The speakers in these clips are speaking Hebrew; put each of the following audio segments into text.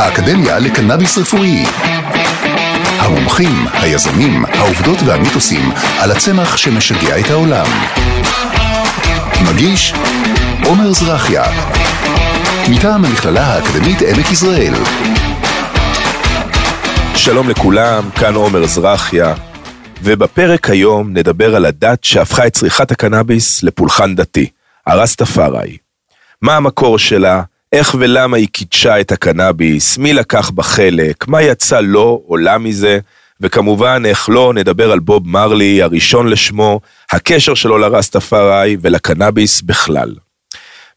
האקדמיה לקנאביס רפואי. המומחים, היזמים, העובדות והמיתוסים על הצמח שמשגע את העולם. מגיש עומר זרחיה מטעם המכללה האקדמית עמק יזרעאל שלום לכולם, כאן עומר זרחיה, ובפרק היום נדבר על הדת שהפכה את צריכת הקנאביס לפולחן דתי, הרסטפארי. מה המקור שלה, איך ולמה היא קידשה את הקנאביס, מי לקח בה חלק, מה יצא לו או לה מזה, וכמובן, איך לא, נדבר על בוב מרלי, הראשון לשמו, הקשר שלו לרסטפארי ולקנאביס בכלל.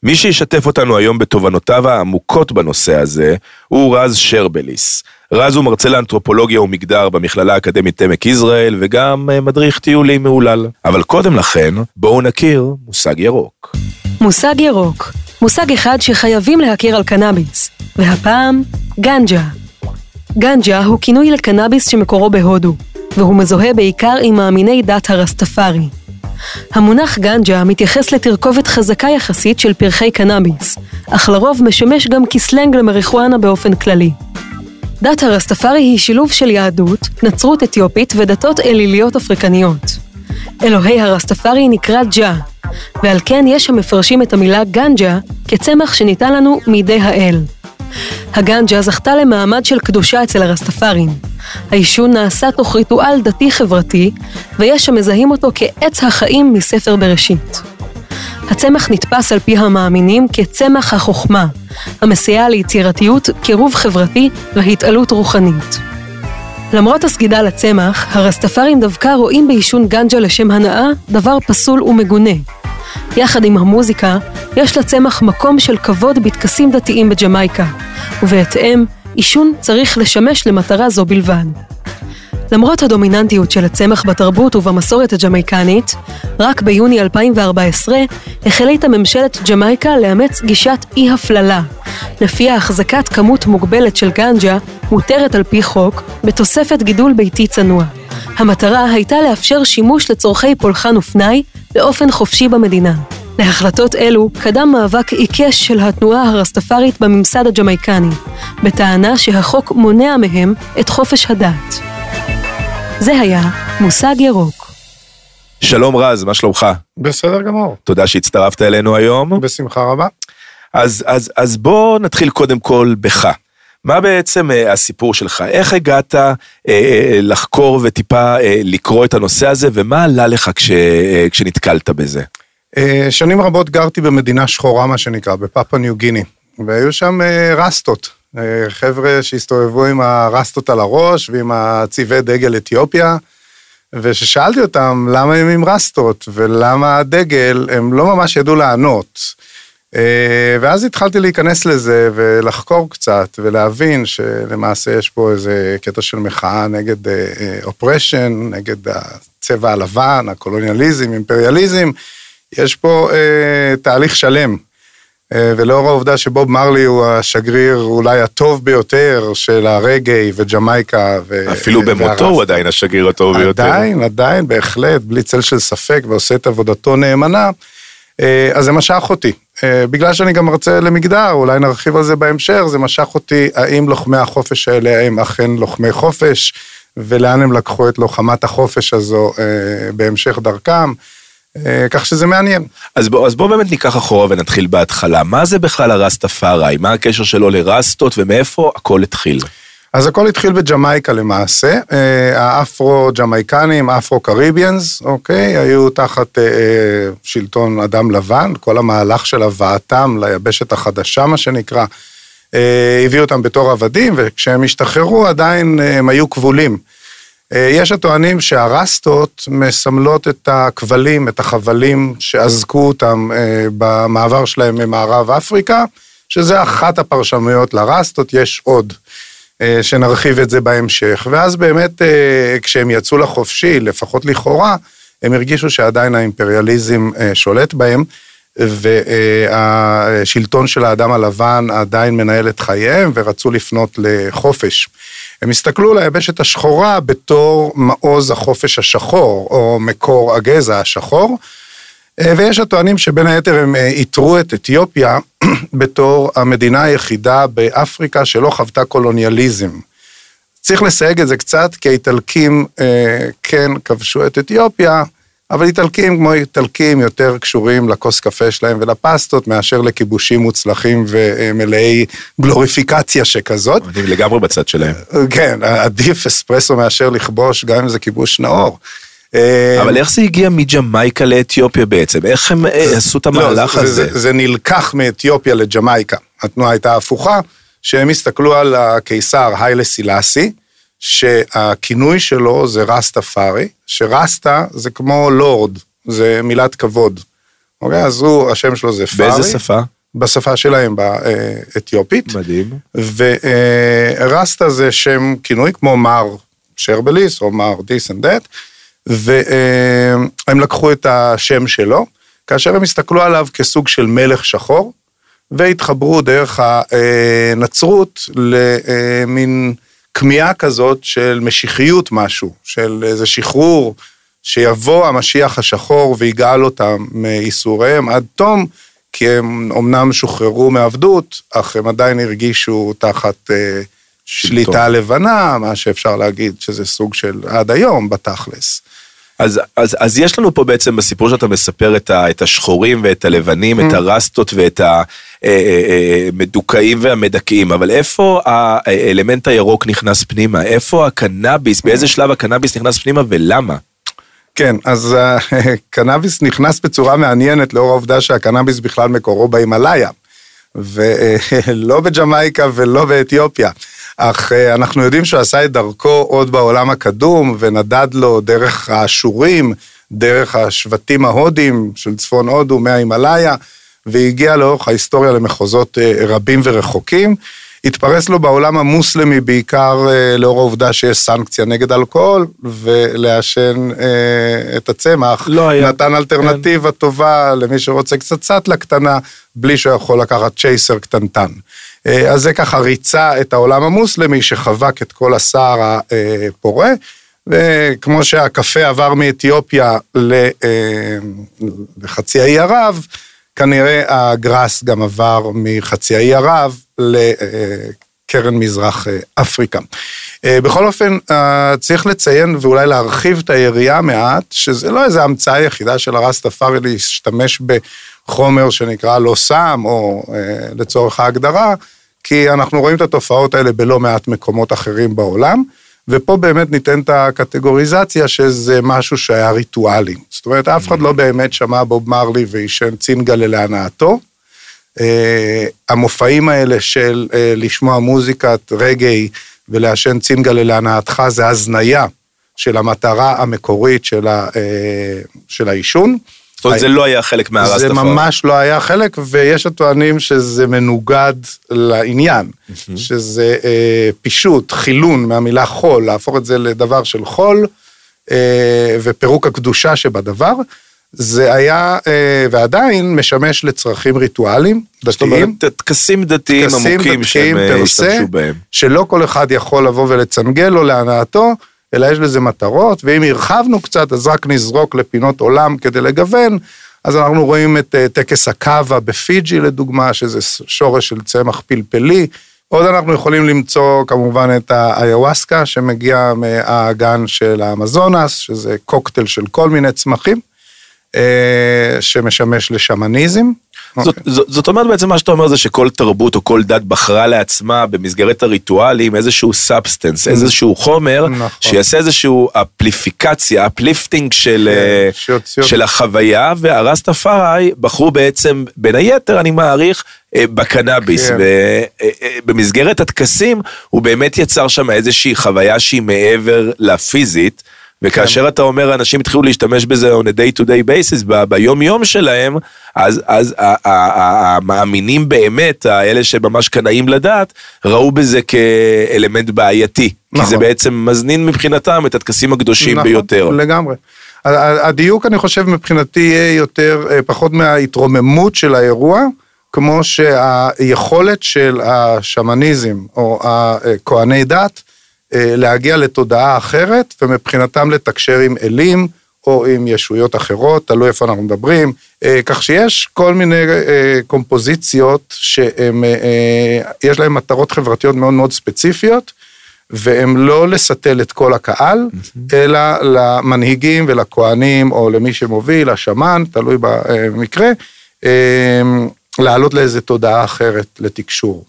מי שישתף אותנו היום בתובנותיו העמוקות בנושא הזה, הוא רז שרבליס. רז הוא מרצה לאנתרופולוגיה ומגדר במכללה האקדמית עמק יזרעאל, וגם אה, מדריך טיולים מהולל. אבל קודם לכן, בואו נכיר מושג ירוק. מושג ירוק, מושג אחד שחייבים להכיר על קנאביס, והפעם, גנג'ה. גנג'ה הוא כינוי לקנאביס שמקורו בהודו, והוא מזוהה בעיקר עם מאמיני דת הרסטפארי. המונח גנג'ה מתייחס לתרכובת חזקה יחסית של פרחי קנאביס, אך לרוב משמש גם כסלנג למריחואנה באופן כללי. דת הרסטפארי היא שילוב של יהדות, נצרות אתיופית ודתות אליליות אפריקניות. אלוהי הרסטפארי נקרא ג'ה, ועל כן יש המפרשים את המילה גנג'ה כצמח שניתן לנו מידי האל. הגנג'ה זכתה למעמד של קדושה אצל הרסטפארים. העישון נעשה תוך ריטואל דתי-חברתי, ויש המזהים אותו כעץ החיים מספר בראשית. הצמח נתפס על פי המאמינים כצמח החוכמה, המסייע ליצירתיות, קירוב חברתי והתעלות רוחנית. למרות הסגידה לצמח, הרסטפארים דווקא רואים בעישון גנג'ה לשם הנאה דבר פסול ומגונה. יחד עם המוזיקה, יש לצמח מקום של כבוד בטקסים דתיים בג'מייקה, ובהתאם, עישון צריך לשמש למטרה זו בלבד. למרות הדומיננטיות של הצמח בתרבות ובמסורת הג'מייקנית, רק ביוני 2014 החליטה ממשלת ג'מייקה לאמץ גישת אי-הפללה, לפיה החזקת כמות מוגבלת של גנג'ה מותרת על פי חוק, בתוספת גידול ביתי צנוע. המטרה הייתה לאפשר שימוש לצורכי פולחן ופנאי באופן חופשי במדינה. להחלטות אלו קדם מאבק עיקש של התנועה הרסטפארית בממסד הג'מייקני, בטענה שהחוק מונע מהם את חופש הדת. זה היה מושג ירוק. שלום רז, מה שלומך? בסדר גמור. תודה שהצטרפת אלינו היום. בשמחה רבה. אז, אז, אז בוא נתחיל קודם כל בך. מה בעצם אה, הסיפור שלך? איך הגעת אה, אה, לחקור וטיפה אה, לקרוא את הנושא הזה, ומה עלה לך כש, אה, כשנתקלת בזה? אה, שנים רבות גרתי במדינה שחורה, מה שנקרא, בפאפה ניו גיני, והיו שם אה, רסטות. אה, חבר'ה שהסתובבו עם הרסטות על הראש ועם הצבעי דגל אתיופיה, וכששאלתי אותם למה הם עם רסטות ולמה הדגל, הם לא ממש ידעו לענות. אה, ואז התחלתי להיכנס לזה ולחקור קצת ולהבין שלמעשה יש פה איזה קטע של מחאה נגד אופרשן, נגד הצבע הלבן, הקולוניאליזם, אימפריאליזם. יש פה אה, תהליך שלם. אה, ולאור העובדה שבוב מרלי הוא השגריר אולי הטוב ביותר של הרגעי וג'מייקה. ו... אפילו במותו הוא עדיין השגריר הטוב ביותר. עדיין, עדיין, בהחלט, בלי צל של ספק, ועושה את עבודתו נאמנה. אה, אז זה משך אותי. אה, בגלל שאני גם מרצה למגדר, אולי נרחיב על זה בהמשך, זה משך אותי, האם לוחמי החופש האלה הם אכן לוחמי חופש, ולאן הם לקחו את לוחמת החופש הזו בהמשך דרכם. כך שזה מעניין. אז בוא, אז בוא באמת ניקח אחורה ונתחיל בהתחלה. מה זה בכלל הרסטפארי? מה הקשר שלו לרסטות ומאיפה הכל התחיל? אז הכל התחיל בג'מייקה למעשה. האפרו-ג'מייקנים, אפרו-קריביאנס, אוקיי, היו תחת אה, שלטון אדם לבן, כל המהלך של הבאתם ליבשת החדשה, מה שנקרא, אה, הביאו אותם בתור עבדים, וכשהם השתחררו עדיין הם היו כבולים. יש הטוענים שהרסטות מסמלות את הכבלים, את החבלים שאזקו אותם במעבר שלהם ממערב אפריקה, שזה אחת הפרשנויות לרסטות, יש עוד, שנרחיב את זה בהמשך. ואז באמת, כשהם יצאו לחופשי, לפחות לכאורה, הם הרגישו שעדיין האימפריאליזם שולט בהם, והשלטון של האדם הלבן עדיין מנהל את חייהם, ורצו לפנות לחופש. הם הסתכלו ליבשת השחורה בתור מעוז החופש השחור, או מקור הגזע השחור, ויש הטוענים שבין היתר הם איתרו את אתיופיה בתור המדינה היחידה באפריקה שלא חוותה קולוניאליזם. צריך לסייג את זה קצת, כי האיטלקים אה, כן כבשו את אתיופיה, אבל איטלקים כמו איטלקים יותר קשורים לכוס קפה שלהם ולפסטות מאשר לכיבושים מוצלחים ומלאי גלוריפיקציה שכזאת. אני לגמרי בצד שלהם. כן, עדיף אספרסו מאשר לכבוש, גם אם זה כיבוש נאור. אה, אבל איך זה הגיע מג'מייקה לאתיופיה בעצם? איך הם אה, עשו את המהלך לא, הזה? זה, זה נלקח מאתיופיה לג'מייקה. התנועה הייתה הפוכה, שהם הסתכלו על הקיסר היילה סילאסי, שהכינוי שלו זה רסטה פארי, שרסטה זה כמו לורד, זה מילת כבוד. אוקיי? אז הוא, השם שלו זה פארי. באיזה שפה? בשפה שלהם, באתיופית. מדהים. ורסטה זה שם כינוי כמו מר שרבליס או מר this and that, והם לקחו את השם שלו, כאשר הם הסתכלו עליו כסוג של מלך שחור, והתחברו דרך הנצרות למין כמיהה כזאת של משיחיות משהו, של איזה שחרור, שיבוא המשיח השחור ויגאל אותם מייסוריהם עד תום, כי הם אמנם שוחררו מעבדות, אך הם עדיין הרגישו תחת אה, שליטה לבנה, מה שאפשר להגיד שזה סוג של עד היום בתכלס. אז, אז, אז יש לנו פה בעצם בסיפור שאתה מספר את, ה, את השחורים ואת הלבנים, Mm. את הרסטות ואת המדוכאים והמדכאים, אבל איפה האלמנט הירוק נכנס פנימה? איפה הקנאביס, באיזה שלב הקנאביס נכנס פנימה ולמה? כן, אז הקנאביס נכנס בצורה מעניינת לאור העובדה שהקנאביס בכלל מקורו בהימאליה, ולא בג'מייקה ולא באתיופיה. אך אה, אנחנו יודעים שהוא עשה את דרכו עוד בעולם הקדום, ונדד לו דרך האשורים, דרך השבטים ההודים של צפון הודו מההימאליה, והגיע לאורך ההיסטוריה למחוזות אה, רבים ורחוקים. התפרס לו בעולם המוסלמי בעיקר אה, לאור העובדה שיש סנקציה נגד אלכוהול, ולעשן אה, את הצמח לא היה. נתן אלטרנטיבה טובה למי שרוצה קצת סאטלה קטנה, בלי שהוא יכול לקחת צ'ייסר קטנטן. אה, אז זה ככה ריצה את העולם המוסלמי שחבק את כל הסער הפורה, וכמו שהקפה עבר מאתיופיה אה, לחצי האי ערב, כנראה הגראס גם עבר מחצי האי ערב לקרן מזרח אה, אפריקה. אה, בכל אופן, צריך לציין ואולי להרחיב את היריעה מעט, שזה לא איזו המצאה יחידה של הרסטפארי להשתמש בחומר שנקרא לא סם, או לצורך ההגדרה, כי אנחנו רואים את התופעות האלה בלא מעט מקומות אחרים בעולם, ופה באמת ניתן את הקטגוריזציה שזה משהו שהיה ריטואלי. זאת אומרת, אף אחד לא באמת שמע בוב מרלי ועישן צינגלה להנאתו. אה, המופעים האלה של אה, לשמוע מוזיקת רגעי ולעשן צינגלה להנאתך זה הזניה של המטרה המקורית של, ה, אה, של העישון. זאת אומרת, זה לא היה חלק מהרסטפארי. זה ממש לא היה חלק, ויש הטוענים שזה מנוגד לעניין, שזה אה, פישוט, חילון מהמילה חול, להפוך את זה לדבר של חול, אה, ופירוק הקדושה שבדבר. זה היה, אה, ועדיין, משמש לצרכים ריטואליים, זאת אומרת, דתיים. טקסים דתיים עמוקים שהם דתיים אה, השתמשו בהם. שלא כל אחד יכול לבוא ולצנגל לו להנאתו, אלא יש לזה מטרות, ואם הרחבנו קצת, אז רק נזרוק לפינות עולם כדי לגוון. אז אנחנו רואים את אה, טקס הקאבה בפיג'י לדוגמה, שזה שורש של צמח פלפלי. עוד אנחנו יכולים למצוא כמובן את האיוואסקה, שמגיע מהאגן של האמזונס, שזה קוקטייל של כל מיני צמחים, אה, שמשמש לשמניזם. זאת, זאת, זאת אומרת בעצם מה שאתה אומר זה שכל תרבות או כל דת בחרה לעצמה במסגרת הריטואלים איזשהו substance, איזשהו חומר, נכון. שיעשה איזשהו אמפליפיקציה, uplifting של, כן, אה, שיוציא של החוויה, והרסטפארי בחרו בעצם, בין היתר, אני מעריך, אה, בקנאביס. כן. ובמסגרת הטקסים, הוא באמת יצר שם איזושהי חוויה שהיא מעבר לפיזית. וכאשר כן. אתה אומר אנשים התחילו להשתמש בזה on a day to day basis ב- ביום יום שלהם, אז, אז המאמינים באמת, האלה שממש קנאים לדעת, ראו בזה כאלמנט בעייתי. כי זה נכון. בעצם מזנין מבחינתם את הטקסים הקדושים נכון, ביותר. לגמרי. ה- ה- הדיוק, אני חושב, מבחינתי יהיה יותר, אה, פחות מההתרוממות של האירוע, כמו שהיכולת של השמניזם או הכהני דת אה, להגיע לתודעה אחרת, ומבחינתם לתקשר עם אלים או עם ישויות אחרות, תלוי איפה אנחנו מדברים. אה, כך שיש כל מיני אה, קומפוזיציות שיש להן מטרות חברתיות מאוד מאוד ספציפיות, והן לא לסטל את כל הקהל, אלא למנהיגים ולכהנים, או למי שמוביל, השמן, תלוי במקרה, לעלות לאיזו תודעה אחרת לתקשור.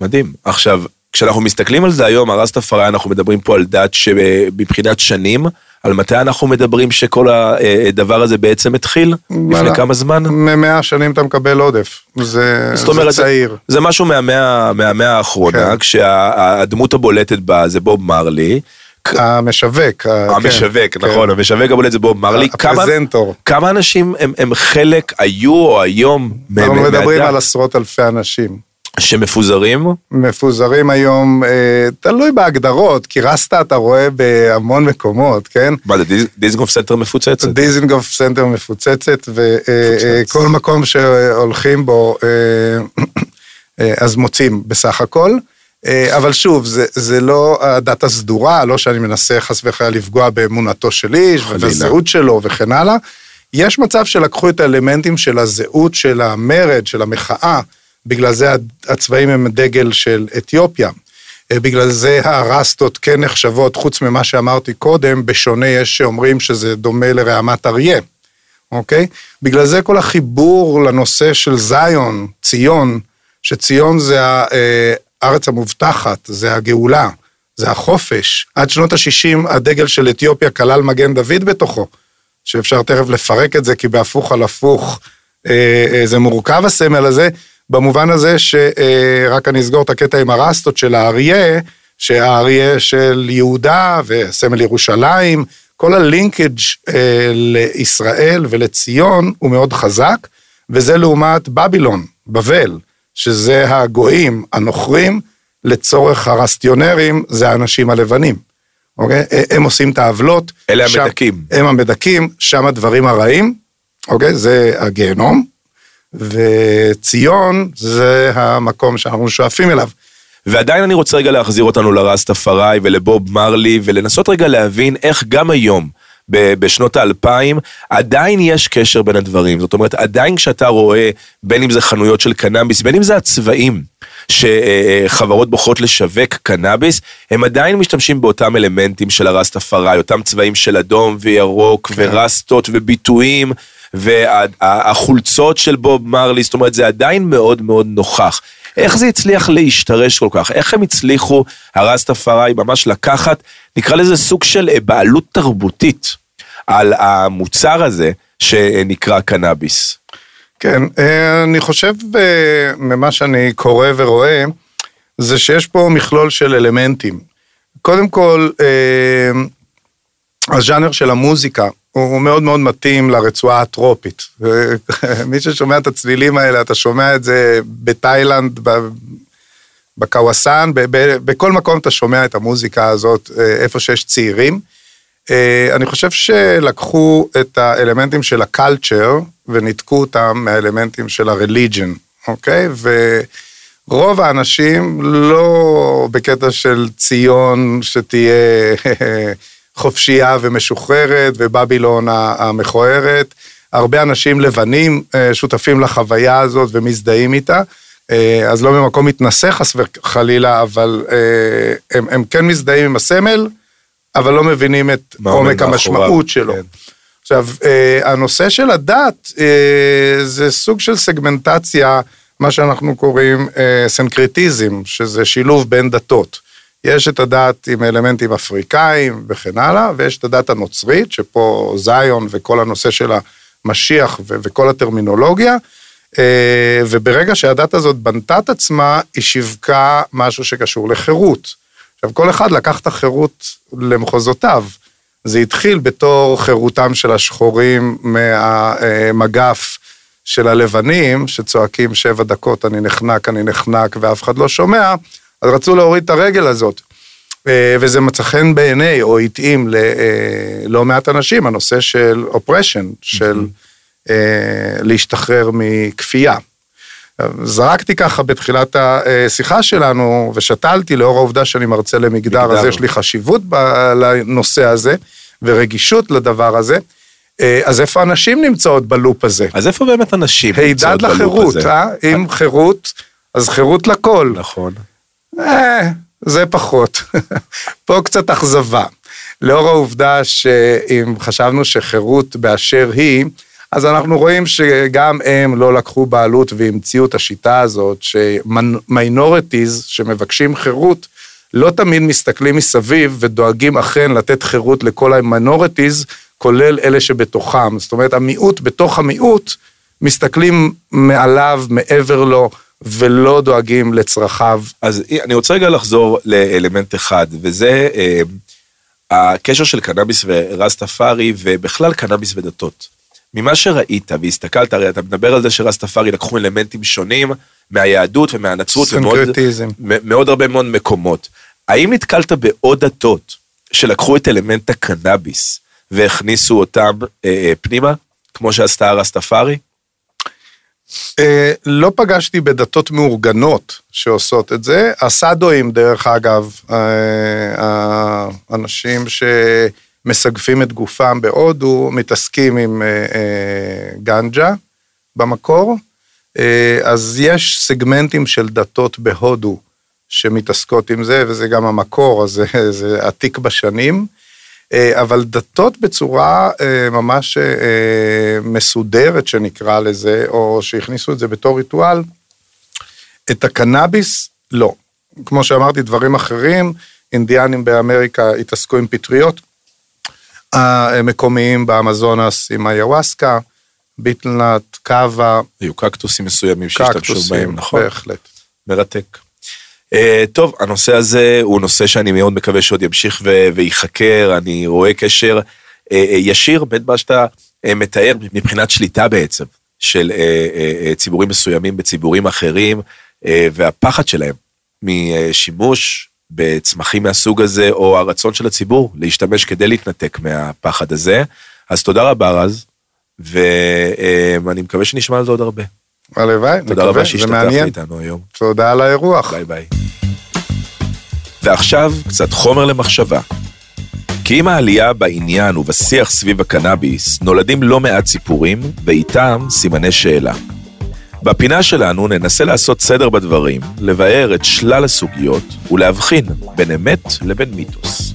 מדהים. עכשיו, כשאנחנו מסתכלים על זה היום, הרסטפארי, אנחנו מדברים פה על דת שמבחינת שנים, על מתי אנחנו מדברים שכל הדבר הזה בעצם התחיל? לפני כמה זמן? ממאה שנים אתה מקבל עודף, זה, זאת אומרת, זה צעיר. זה משהו מהמאה, מהמאה האחרונה, כן. כשהדמות הבולטת בה זה בוב מרלי. המשווק. ה- המשווק, כן, נכון, כן. המשווק הבולט זה בוב מרלי. כמה- הפרזנטור. כמה אנשים הם, הם חלק, היו או היום, אנחנו מדברים על עשרות אלפי אנשים. שמפוזרים? מפוזרים היום, אה, תלוי בהגדרות, כי רסטה אתה רואה בהמון מקומות, כן? מה זה, דיז- דיזנגוף סנטר מפוצצת? דיזינגוף סנטר מפוצצת, וכל מפוצץ. מקום שהולכים בו, אה, אה, אז מוצאים בסך הכל. אה, אבל שוב, זה, זה לא הדת הסדורה, לא שאני מנסה חס וחלילה לפגוע באמונתו של איש. ובזהות שלו וכן הלאה. יש מצב שלקחו את האלמנטים של הזהות, של המרד, של המחאה, בגלל זה הצבעים הם דגל של אתיופיה. אה, בגלל זה הרסטות כן נחשבות, חוץ ממה שאמרתי קודם, בשונה יש שאומרים שזה דומה לרעמת אריה, אוקיי? בגלל זה כל החיבור לנושא של זיון, ציון, שציון זה הארץ המובטחת, זה הגאולה, זה החופש. עד שנות ה-60 הדגל של אתיופיה כלל מגן דוד בתוכו, שאפשר תכף לפרק את זה, כי בהפוך על הפוך אה, אה, זה מורכב הסמל הזה, במובן הזה שרק אני אסגור את הקטע עם הרסטות של האריה, שהאריה של יהודה וסמל ירושלים, כל הלינקג' אה, לישראל ולציון הוא מאוד חזק, וזה לעומת בבילון, בבל, שזה הגויים הנוכרים, לצורך הרסטיונרים, זה האנשים הלבנים. אוקיי? הם עושים את העוולות. אלה שם- המדכאים. הם המדכאים, שם הדברים הרעים, אוקיי? זה הגיהנום, וציון זה המקום שאנחנו שואפים אליו. ועדיין אני רוצה רגע להחזיר אותנו לרסטפארי ולבוב מרלי, ולנסות רגע להבין איך גם היום, בשנות האלפיים, עדיין יש קשר בין הדברים. זאת אומרת, עדיין כשאתה רואה, בין אם זה חנויות של קנאביס, בין אם זה הצבעים, שחברות בוחרות לשווק קנאביס, הם עדיין משתמשים באותם אלמנטים של הרסטפארי, אותם צבעים של אדום וירוק ורסטות וביטויים. והחולצות של בוב מרלי, זאת אומרת, זה עדיין מאוד מאוד נוכח. איך זה הצליח להשתרש כל כך? איך הם הצליחו, הרסטפארי, ממש לקחת, נקרא לזה סוג של אה, בעלות תרבותית על המוצר הזה שנקרא קנאביס. כן, אה, אני חושב אה, ממה שאני קורא ורואה, זה שיש פה מכלול של אלמנטים. קודם כל, הז'אנר של המוזיקה הוא מאוד מאוד מתאים לרצועה הטרופית. מי ששומע את הצלילים האלה, אתה שומע את זה בתאילנד, בקוואסן, בכל מקום אתה שומע את המוזיקה הזאת, אה, איפה שיש צעירים. אה, אני חושב שלקחו את האלמנטים של הקלצ'ר וניתקו אותם מהאלמנטים של הרליג'ן, אוקיי? ורוב האנשים לא בקטע של ציון שתהיה חופשייה ומשוחררת ובבילון המכוערת. הרבה אנשים לבנים אה, שותפים לחוויה הזאת ומזדהים איתה. אה, אז לא ממקום מתנשא חס וחלילה, אבל אה, הם, הם כן מזדהים עם הסמל, אבל לא מבינים את עומק המשמעות שלו. כן. עכשיו, הנושא של הדת זה סוג של סגמנטציה, מה שאנחנו קוראים סנקריטיזם, שזה שילוב בין דתות. יש את הדת עם אלמנטים אפריקאים וכן הלאה, ויש את הדת הנוצרית, שפה זיון וכל הנושא של המשיח ו- וכל הטרמינולוגיה, אה, וברגע שהדת הזאת בנתה את עצמה, היא שיווקה משהו שקשור לחירות. עכשיו, כל אחד לקח את החירות למחוזותיו. זה התחיל בתור חירותם של השחורים מהמגף של הלבנים, שצועקים שבע דקות, אני נחנק, אני נחנק, ואף אחד לא שומע, אז רצו להוריד את הרגל הזאת. אה, וזה מצא חן בעיני, או התאים ללא מעט אנשים, הנושא של אופרשן, של אה, להשתחרר מכפייה. זרקתי ככה בתחילת השיחה שלנו, ושתלתי לאור העובדה שאני מרצה למגדר, מגדר. אז יש לי חשיבות לנושא הזה, ורגישות לדבר הזה. אה, אז איפה הנשים נמצאות בלופ הזה? אז איפה באמת הנשים הידד נמצאות בלופ לחירות, הזה? אה? אם חירות, אז חירות לכל. נכון. אה, זה פחות. פה קצת אכזבה. לאור העובדה שאם חשבנו שחירות באשר היא, אז אנחנו רואים שגם הם לא לקחו בעלות והמציאו את השיטה הזאת, שמיינורטיז שמבקשים חירות, לא תמיד מסתכלים מסביב ודואגים אכן לתת חירות לכל המיינורטיז, כולל אלה שבתוכם. זאת אומרת, המיעוט בתוך המיעוט, מסתכלים מעליו, מעבר לו, ולא דואגים לצרכיו. אז אני רוצה רגע לחזור לאלמנט אחד, וזה אה, הקשר של קנאביס ורסטפארי, ובכלל קנאביס ודתות. ממה שראית והסתכלת, הרי אתה מדבר על זה שרסטפארי לקחו אלמנטים שונים מהיהדות ומהנצרות, ומאוד סינקרטיזם. מאוד הרבה מאוד מקומות. האם נתקלת בעוד דתות שלקחו את אלמנט הקנאביס והכניסו אותם אה, אה, פנימה, כמו שעשתה הרסטפארי? אה, לא פגשתי בדתות מאורגנות שעושות את זה. הסאדואים, דרך אגב, אה, האנשים שמסגפים את גופם בהודו, מתעסקים עם אה, גנג'ה במקור. אז יש סגמנטים של דתות בהודו שמתעסקות עם זה, וזה גם המקור, אז זה, זה עתיק בשנים. אה, אבל דתות בצורה אה, ממש אה, מסודרת, שנקרא לזה, או שהכניסו את זה בתור ריטואל, את הקנאביס, לא. כמו שאמרתי, דברים אחרים, אינדיאנים באמריקה התעסקו עם פטריות, המקומיים באמזונס עם היוואסקה, ביטלנט, קאבה, היו קקטוסים מסוימים שהשתמשו בהם, נכון? בהחלט. מרתק. Uh, טוב, הנושא הזה הוא נושא שאני מאוד מקווה שעוד ימשיך וייחקר, אני רואה קשר uh, uh, ישיר בין מה שאתה מתאר מבחינת שליטה בעצם, של ציבורים מסוימים בציבורים אחרים, והפחד שלהם משימוש בצמחים מהסוג הזה, או הרצון של הציבור להשתמש כדי להתנתק מהפחד הזה. אז תודה רבה רז, ואני מקווה שנשמע על זה עוד הרבה. הלוואי, תודה רבה שהשתתפת. איתנו היום. תודה על האירוח. ביי ביי. ועכשיו קצת חומר למחשבה. כי עם העלייה בעניין ובשיח סביב הקנאביס, נולדים לא מעט סיפורים, ואיתם סימני שאלה. בפינה שלנו ננסה לעשות סדר בדברים, לבאר את שלל הסוגיות ולהבחין בין אמת לבין מיתוס.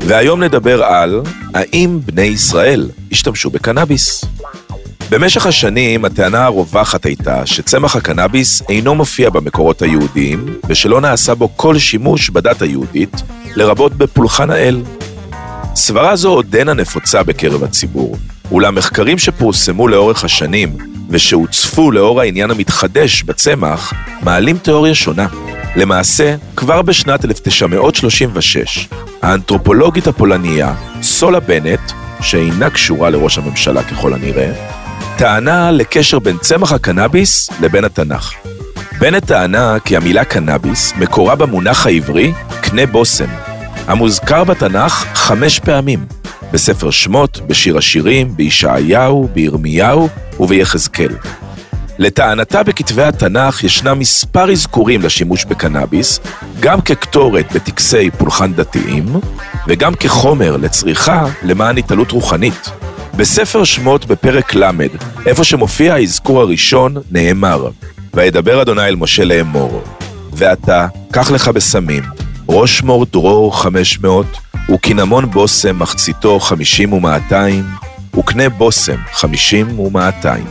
והיום נדבר על האם בני ישראל השתמשו בקנאביס. במשך השנים הטענה הרווחת הייתה שצמח הקנאביס אינו מופיע במקורות היהודיים ושלא נעשה בו כל שימוש בדת היהודית, לרבות בפולחן האל. סברה זו עודנה נפוצה בקרב הציבור, אולם מחקרים שפורסמו לאורך השנים ושהוצפו לאור העניין המתחדש בצמח, מעלים תיאוריה שונה. למעשה, כבר בשנת 1936, האנתרופולוגית הפולניה סולה בנט, שאינה קשורה לראש הממשלה ככל הנראה, טענה לקשר בין צמח הקנאביס לבין התנ"ך. בנט טענה כי המילה קנאביס מקורה במונח העברי קנה בושם, המוזכר בתנ"ך חמש פעמים, בספר שמות, בשיר השירים, בישעיהו, בירמיהו וביחזקאל. לטענתה בכתבי התנ"ך ישנם מספר אזכורים לשימוש בקנאביס, גם כקטורת בטקסי פולחן דתיים, וגם כחומר לצריכה למען התעלות רוחנית. בספר שמות בפרק ל', איפה שמופיע האזכור הראשון, נאמר, וידבר אדוני אל משה לאמור, ואתה, קח לך בסמים, ראש מור דרור חמש מאות, וקינמון בושם מחציתו חמישים ומאתיים, וקנה בושם חמישים ומאתיים.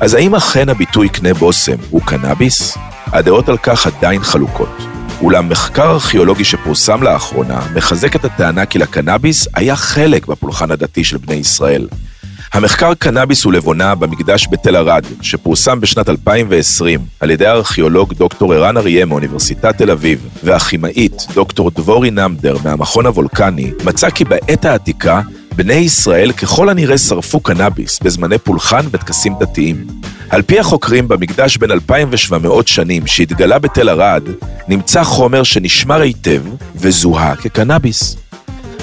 אז האם אכן הביטוי קנה בושם הוא קנאביס? הדעות על כך עדיין חלוקות. אולם מחקר ארכיאולוגי שפורסם לאחרונה מחזק את הטענה כי לקנאביס היה חלק בפולחן הדתי של בני ישראל. המחקר קנאביס ולבונה במקדש בתל ערד, שפורסם בשנת 2020 על ידי הארכיאולוג דוקטור ערן אריה מאוניברסיטת תל אביב והכימאית דוקטור דבורי נמדר מהמכון הוולקני, מצא כי בעת העתיקה בני ישראל ככל הנראה שרפו קנאביס בזמני פולחן וטקסים דתיים. על פי החוקרים במקדש בן 2,700 שנים שהתגלה בתל ערד, נמצא חומר שנשמר היטב וזוהה כקנאביס.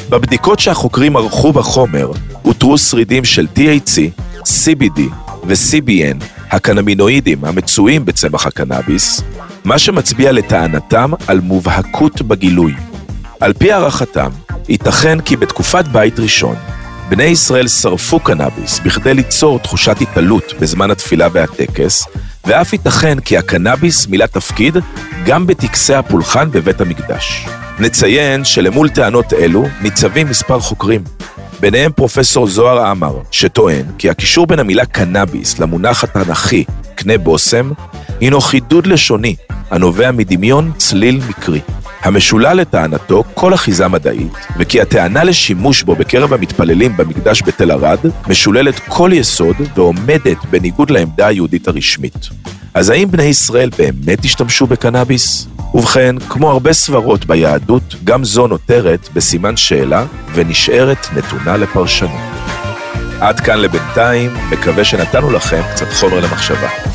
בבדיקות שהחוקרים ערכו בחומר, אותרו שרידים של THC, CBD ו-CBN, הקנמינואידים המצויים בצמח הקנאביס, מה שמצביע לטענתם על מובהקות בגילוי. על פי הערכתם, ייתכן כי בתקופת בית ראשון, בני ישראל שרפו קנאביס בכדי ליצור תחושת התעלות בזמן התפילה והטקס, ואף ייתכן כי הקנאביס מילא תפקיד גם בטקסי הפולחן בבית המקדש. נציין שלמול טענות אלו ניצבים מספר חוקרים. ביניהם פרופסור זוהר עמר, שטוען כי הקישור בין המילה קנאביס למונח התנ"כי קנה בושם, הינו חידוד לשוני הנובע מדמיון צליל מקרי. המשולל לטענתו כל אחיזה מדעית, וכי הטענה לשימוש בו בקרב המתפללים במקדש בתל ערד משוללת כל יסוד ועומדת בניגוד לעמדה היהודית הרשמית. אז האם בני ישראל באמת השתמשו בקנאביס? ובכן, כמו הרבה סברות ביהדות, גם זו נותרת בסימן שאלה ונשארת נתונה לפרשנות. עד כאן לבינתיים, מקווה שנתנו לכם קצת חומר למחשבה.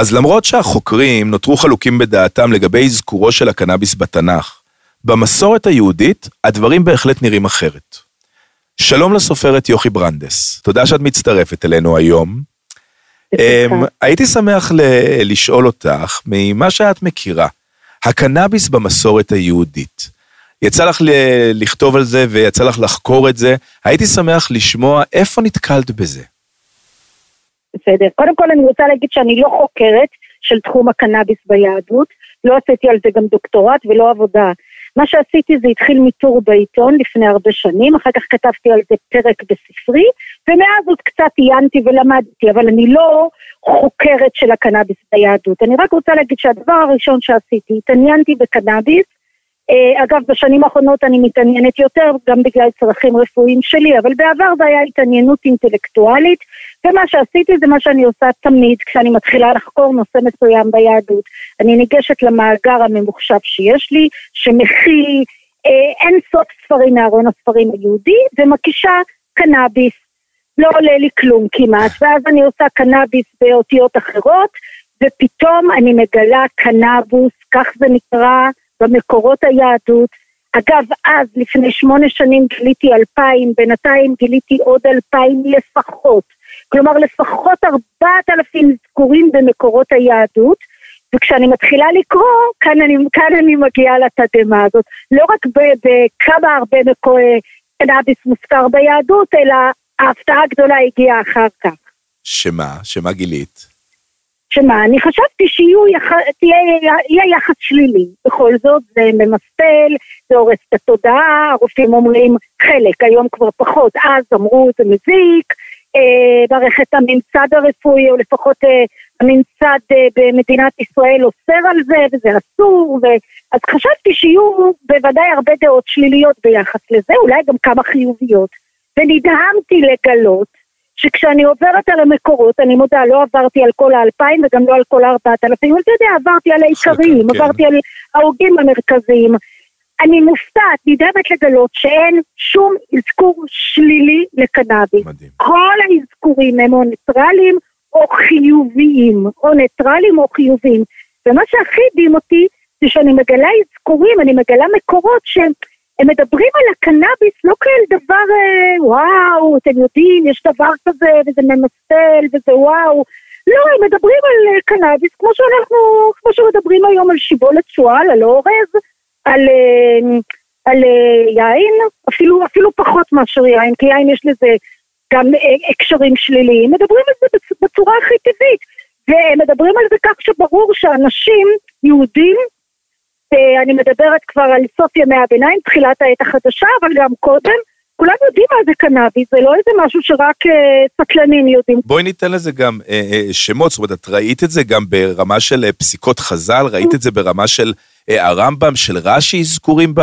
אז למרות שהחוקרים נותרו חלוקים בדעתם לגבי אזכורו של הקנאביס בתנ"ך, במסורת היהודית הדברים בהחלט נראים אחרת. שלום לסופרת יוכי ברנדס, תודה שאת מצטרפת אלינו היום. Um, הייתי שמח ל- לשאול אותך, ממה שאת מכירה, הקנאביס במסורת היהודית. יצא לך ל- לכתוב על זה ויצא לך לחקור את זה, הייתי שמח לשמוע איפה נתקלת בזה. בסדר. קודם כל אני רוצה להגיד שאני לא חוקרת של תחום הקנאביס ביהדות, לא עשיתי על זה גם דוקטורט ולא עבודה. מה שעשיתי זה התחיל מטור בעיתון לפני הרבה שנים, אחר כך כתבתי על זה פרק בספרי, ומאז עוד קצת עיינתי ולמדתי, אבל אני לא חוקרת של הקנאביס ביהדות. אני רק רוצה להגיד שהדבר הראשון שעשיתי, התעניינתי בקנאביס, אה, אגב, בשנים האחרונות אני מתעניינת יותר, גם בגלל צרכים רפואיים שלי, אבל בעבר זה היה התעניינות אינטלקטואלית, ומה שעשיתי זה מה שאני עושה תמיד כשאני מתחילה לחקור נושא מסוים ביהדות. אני ניגשת למאגר הממוחשב שיש לי, שמכיל אה, אין סוף ספרים מארון הספרים היהודי, ומקישה קנאביס. לא עולה לי כלום כמעט, ואז אני עושה קנאביס באותיות אחרות, ופתאום אני מגלה קנאבוס, כך זה נקרא במקורות היהדות. אגב, אז, לפני שמונה שנים גיליתי אלפיים, בינתיים גיליתי עוד אלפיים לפחות. כלומר, לפחות ארבעת אלפים זכורים במקורות היהדות, וכשאני מתחילה לקרוא, כאן אני, כאן אני מגיעה לתדהמה הזאת. לא רק בכמה הרבה מקורי קנאביס מוזכר ביהדות, אלא ההפתעה הגדולה הגיעה אחר כך. שמה? שמה גילית? שמה, אני חשבתי שיהיה יחס שלילי. בכל זאת, זה ממסטל, זה הורס את התודעה, הרופאים אומרים חלק, היום כבר פחות, אז אמרו זה מזיק, מערכת הממסד הרפואי, או לפחות אה, הממסד אה, במדינת ישראל אוסר על זה, וזה אסור, ו... אז חשבתי שיהיו בוודאי הרבה דעות שליליות ביחס לזה, אולי גם כמה חיוביות. ונדהמתי לגלות שכשאני עוברת על המקורות, אני מודה, לא עברתי על כל האלפיים וגם לא על כל הארבעת אלפים, אבל אתה יודע, עברתי על העיקריים, כן. עברתי על ההוגים המרכזיים. אני מופתעת, נדהמת לגלות שאין שום אזכור שלילי לקנאביס. מדהים. כל האזכורים הם או ניטרלים או חיוביים, או ניטרלים או חיוביים. ומה שהכי הדהים אותי, זה שאני מגלה אזכורים, אני מגלה מקורות שהם הם מדברים על הקנאביס לא כאל דבר, אה, וואו, אתם יודעים, יש דבר כזה, וזה ממסטל, וזה וואו. לא, הם מדברים על אה, קנאביס כמו שאנחנו, כמו שמדברים היום על שיבולת שועל, על אורז, על, אה, על אה, יין, אפילו, אפילו פחות מאשר יין, כי יין יש לזה גם אה, הקשרים שליליים, מדברים על זה בצ- בצורה הכי טבעית. והם מדברים על זה כך שברור שאנשים, יהודים, אה, אני מדברת כבר על סוף ימי הביניים, תחילת העת החדשה, אבל גם קודם, כולם יודעים מה זה קנאביס, זה לא איזה משהו שרק אה, סטלנים יודעים. בואי ניתן לזה גם אה, אה, שמות, זאת אומרת, את ראית את זה גם ברמה של אה, פסיקות חז"ל, ראית את זה ברמה של אה, הרמב"ם, של רש"י אזכורים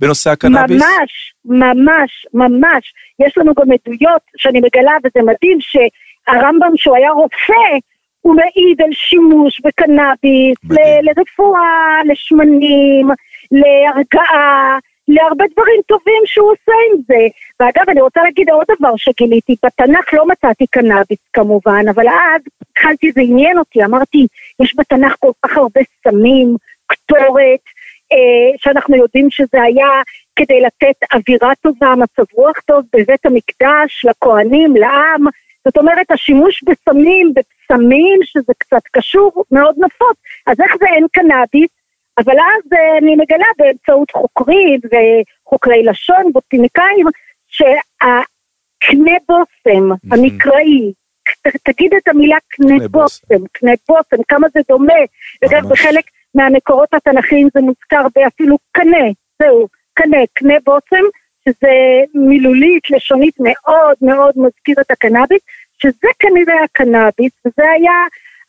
בנושא הקנאביס? ממש, ממש, ממש. יש לנו גם עדויות שאני מגלה, וזה מדהים, שהרמב"ם, שהוא היה רופא, הוא מעיד על שימוש בקנאביס. ל- לרפואה, לשמנים, להרגעה, להרבה דברים טובים שהוא עושה עם זה. ואגב, אני רוצה להגיד עוד דבר שגיליתי, בתנ"ך לא מצאתי קנאביס כמובן, אבל אז התחלתי, זה עניין אותי, אמרתי, יש בתנ"ך כל כך הרבה סמים, קטורת, אה, שאנחנו יודעים שזה היה כדי לתת אווירה טובה, מצב רוח טוב בבית המקדש, לכהנים, לעם. זאת אומרת, השימוש בסמים, בפסמים, שזה קצת קשור, מאוד נפוץ. אז איך זה אין קנאביס? אבל אז אה, אני מגלה באמצעות חוקרים וחוקרי לשון, בוטיניקאים, שהקנה בושם המקראי, ת- תגיד את המילה קנה בושם. קנה בושם, כמה זה דומה. ממש. בחלק מהמקורות התנ"כיים זה מוזכר באפילו קנה, זהו, קנה, קנה בושם, שזה מילולית, לשונית מאוד מאוד מזכיר את הקנאביס, שזה כנראה הקנאביס, וזה היה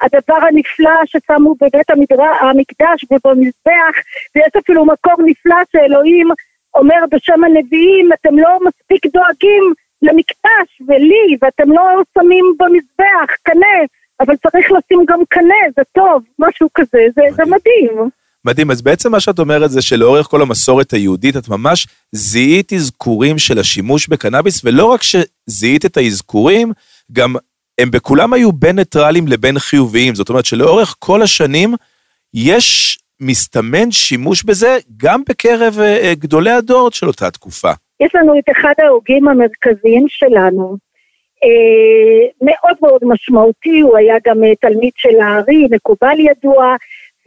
הדבר הנפלא ששמו בבית המדרש, המקדש ובמזבח, ויש אפילו מקור נפלא שאלוהים אומר בשם הנביאים, אתם לא מספיק דואגים למקדש ולי, ואתם לא שמים במזבח קנה, אבל צריך לשים גם קנה, זה טוב, משהו כזה, זה, זה מדהים. מדהים, אז בעצם מה שאת אומרת זה שלאורך כל המסורת היהודית את ממש זיהית אזכורים של השימוש בקנאביס, ולא רק שזיהית את האזכורים, גם הם בכולם היו בין ניטרלים לבין חיוביים. זאת אומרת שלאורך כל השנים יש מסתמן שימוש בזה גם בקרב אה, אה, גדולי הדור של אותה תקופה. יש לנו את אחד ההוגים המרכזיים שלנו, מאוד מאוד משמעותי, הוא היה גם אה, תלמיד של הארי, מקובל ידוע,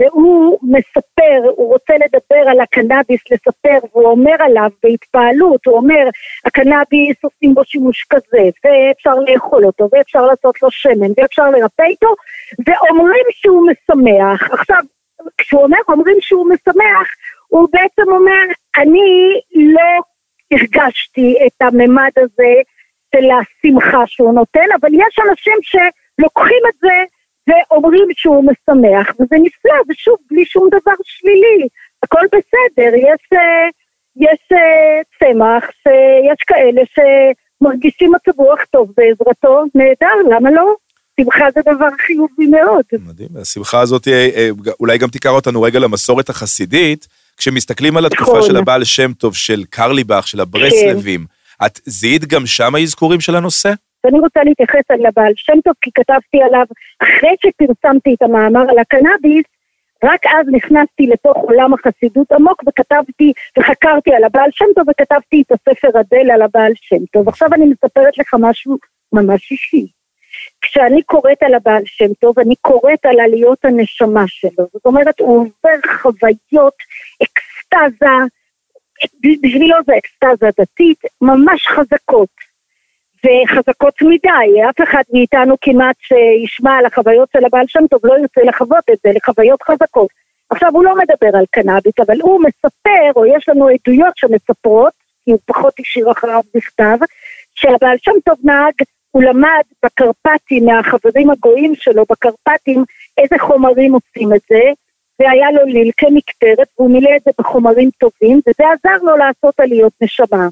והוא מספר, הוא רוצה לדבר על הקנאביס, לספר, והוא אומר עליו בהתפעלות, הוא אומר, הקנאביס עושים בו שימוש כזה, ואפשר לאכול אותו, ואפשר לעשות לו שמן, ואפשר לרפא איתו, ואומרים שהוא משמח. עכשיו, כשהוא אומר אומרים שהוא משמח, הוא בעצם אומר, אני לא הרגשתי את הממד הזה של השמחה שהוא נותן, אבל יש אנשים שלוקחים את זה ואומרים שהוא משמח, וזה נפלא, ושוב, בלי שום דבר שלילי, הכל בסדר, יש, אה, יש אה, צמח, שיש כאלה שמרגישים מצב רוח טוב בעזרתו, נהדר, למה לא? שמחה זה דבר חיובי מאוד. מדהים, השמחה הזאת אה, אה, אולי גם תיקח אותנו רגע למסורת החסידית, כשמסתכלים על התקופה נכון. של הבעל שם טוב, של קרליבך, של הברסלבים, את זיהית גם שם האזכורים של הנושא? ואני רוצה להתייחס על הבעל שם טוב, כי כתבתי עליו, אחרי שפרסמתי את המאמר על הקנאביס, רק אז נכנסתי לתוך עולם החסידות עמוק וכתבתי וחקרתי על הבעל שם טוב וכתבתי את הספר אדל על הבעל שם טוב. עכשיו אני מספרת לך משהו ממש אישי. כשאני קוראת על הבעל שם טוב, אני קוראת על עליות הנשמה שלו. זאת אומרת, הוא עובר חוויות, אקסטזה, בשבילו זה אקסטזה דתית, ממש חזקות. וחזקות מדי, אף אחד מאיתנו כמעט שישמע על החוויות של הבעל שם טוב לא ירצה לחוות את זה, לחוויות חזקות. עכשיו הוא לא מדבר על קנאביס, אבל הוא מספר, או יש לנו עדויות שמספרות, כי הוא פחות השאיר אחריו בכתב, שהבעל שם טוב נהג, הוא למד בקרפטים מהחברים הגויים שלו בקרפטים איזה חומרים עושים את זה, והיה לו ליל כמקטרת, והוא מילא את זה בחומרים טובים, וזה עזר לו לעשות עליות נשמה.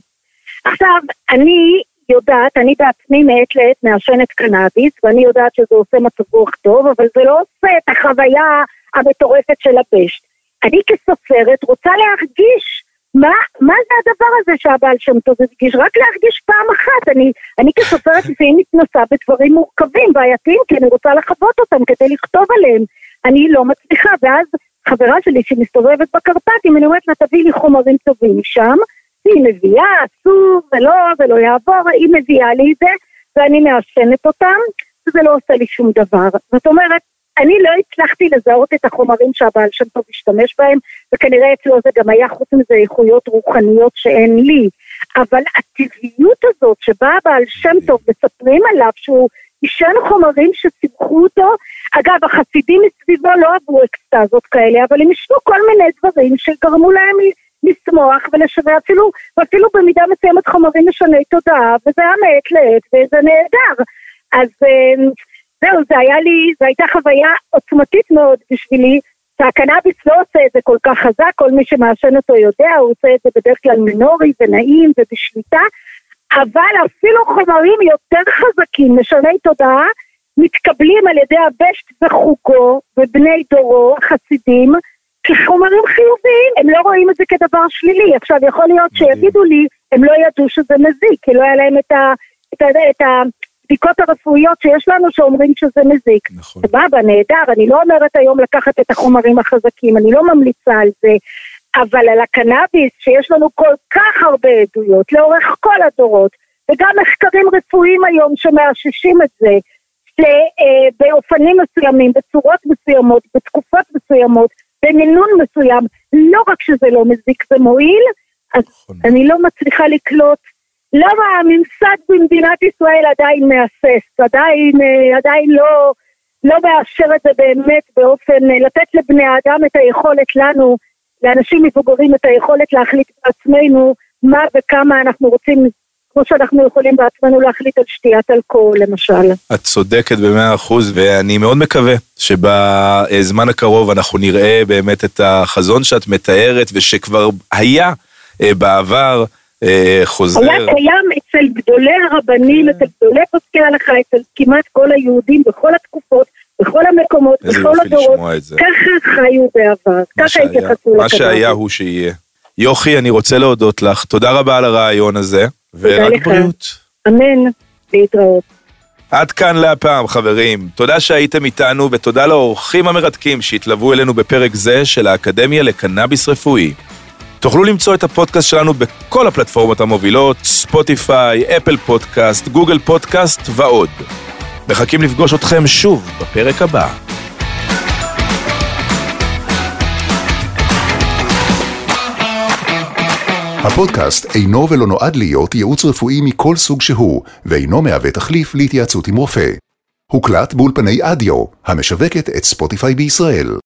עכשיו, אני יודעת, אני בעצמי מעת לעת מעשנת קנאביס, ואני יודעת שזה עושה מצב רוח טוב, אבל זה לא עושה את החוויה המטורפת של הבשט. אני כסופרת רוצה להרגיש מה, מה זה הדבר הזה שהבעל שם טוב הרגיש? רק להרגיש פעם אחת. אני, אני כסופרת לפעמים מתנסה בדברים מורכבים, בעייתיים, כי אני רוצה לחוות אותם כדי לכתוב עליהם. אני לא מצליחה, ואז חברה שלי שמסתובבת בקרפטים, אני אומרת לה, תביאי לי חומרים טובים משם, היא מביאה, אסור, ולא, ולא יעבור, היא מביאה לי את זה, ואני מעשנת אותם, וזה לא עושה לי שום דבר. זאת אומרת, אני לא הצלחתי לזהות את החומרים שהבעל שם טוב השתמש בהם, וכנראה אצלו זה גם היה חוץ מזה איכויות רוחניות שאין לי. אבל הטבעיות הזאת שבה הבעל שם טוב מספרים עליו שהוא עישן חומרים שסיבכו אותו, אגב, החסידים מסביבו לא עברו אקסטזות כאלה, אבל הם עישנו כל מיני דברים שגרמו להם לשמוח ולשווה אפילו, ואפילו במידה מסוימת חומרים משני תודעה, וזה היה מעת לעת, וזה נהדר. אז אה, זהו, זה היה לי, זו הייתה חוויה עוצמתית מאוד בשבילי, שהקנאביס לא עושה את זה כל כך חזק, כל מי שמעשן אותו יודע, הוא עושה את זה בדרך כלל מינורי ונעים ובשליטה, אבל אפילו חומרים יותר חזקים, משני תודעה, מתקבלים על ידי הבשט וחוגו ובני דורו, החסידים, כחומרים חיוביים, הם לא רואים את זה כדבר שלילי. עכשיו, יכול להיות שיגידו לי, הם לא ידעו שזה מזיק, כי לא היה להם את, ה, את, ה, את הבדיקות הרפואיות שיש לנו שאומרים שזה מזיק. נכון. סבבה, נהדר, אני לא אומרת היום לקחת את החומרים החזקים, אני לא ממליצה על זה, אבל על הקנאביס, שיש לנו כל כך הרבה עדויות לאורך כל הדורות, וגם מחקרים רפואיים היום שמאששים את זה, שבאופנים מסוימים, בצורות מסוימות, בתקופות מסוימות, במינון מסוים, לא רק שזה לא מזיק ומועיל, אז נכון. אני לא מצליחה לקלוט למה הממסד במדינת ישראל עדיין מהסס, עדיין, אה, עדיין לא, לא מאפשר את זה באמת באופן, אה, לתת לבני האדם את היכולת לנו, לאנשים מבוגרים את היכולת להחליט בעצמנו מה וכמה אנחנו רוצים, כמו שאנחנו יכולים בעצמנו להחליט על שתיית אלכוהול למשל. את צודקת במאה אחוז, ואני מאוד מקווה שבזמן הקרוב אנחנו נראה באמת את החזון שאת מתארת, ושכבר היה אה, בעבר אה, חוזר. היה קיים אצל גדולי הרבנים, אצל גדולי פוסקי ההלכה, אצל כמעט כל היהודים בכל התקופות, בכל המקומות, בכל הדורות. ככה חיו בעבר, ככה התייחסו מה שהיה הוא שיהיה. יוכי, אני רוצה להודות לך, תודה רבה על הרעיון הזה, ורק. בריאות. אמן, להתראות. עד כאן להפעם, חברים. תודה שהייתם איתנו, ותודה לאורחים המרתקים שהתלוו אלינו בפרק זה של האקדמיה לקנאביס רפואי. תוכלו למצוא את הפודקאסט שלנו בכל הפלטפורמות המובילות, Spotify, Apple Podcast, Google Podcast ועוד. מחכים לפגוש אתכם שוב בפרק הבא. הפודקאסט אינו ולא נועד להיות ייעוץ רפואי מכל סוג שהוא, ואינו מהווה תחליף להתייעצות עם רופא. הוקלט באולפני אדיו, המשווקת את Spotify בישראל.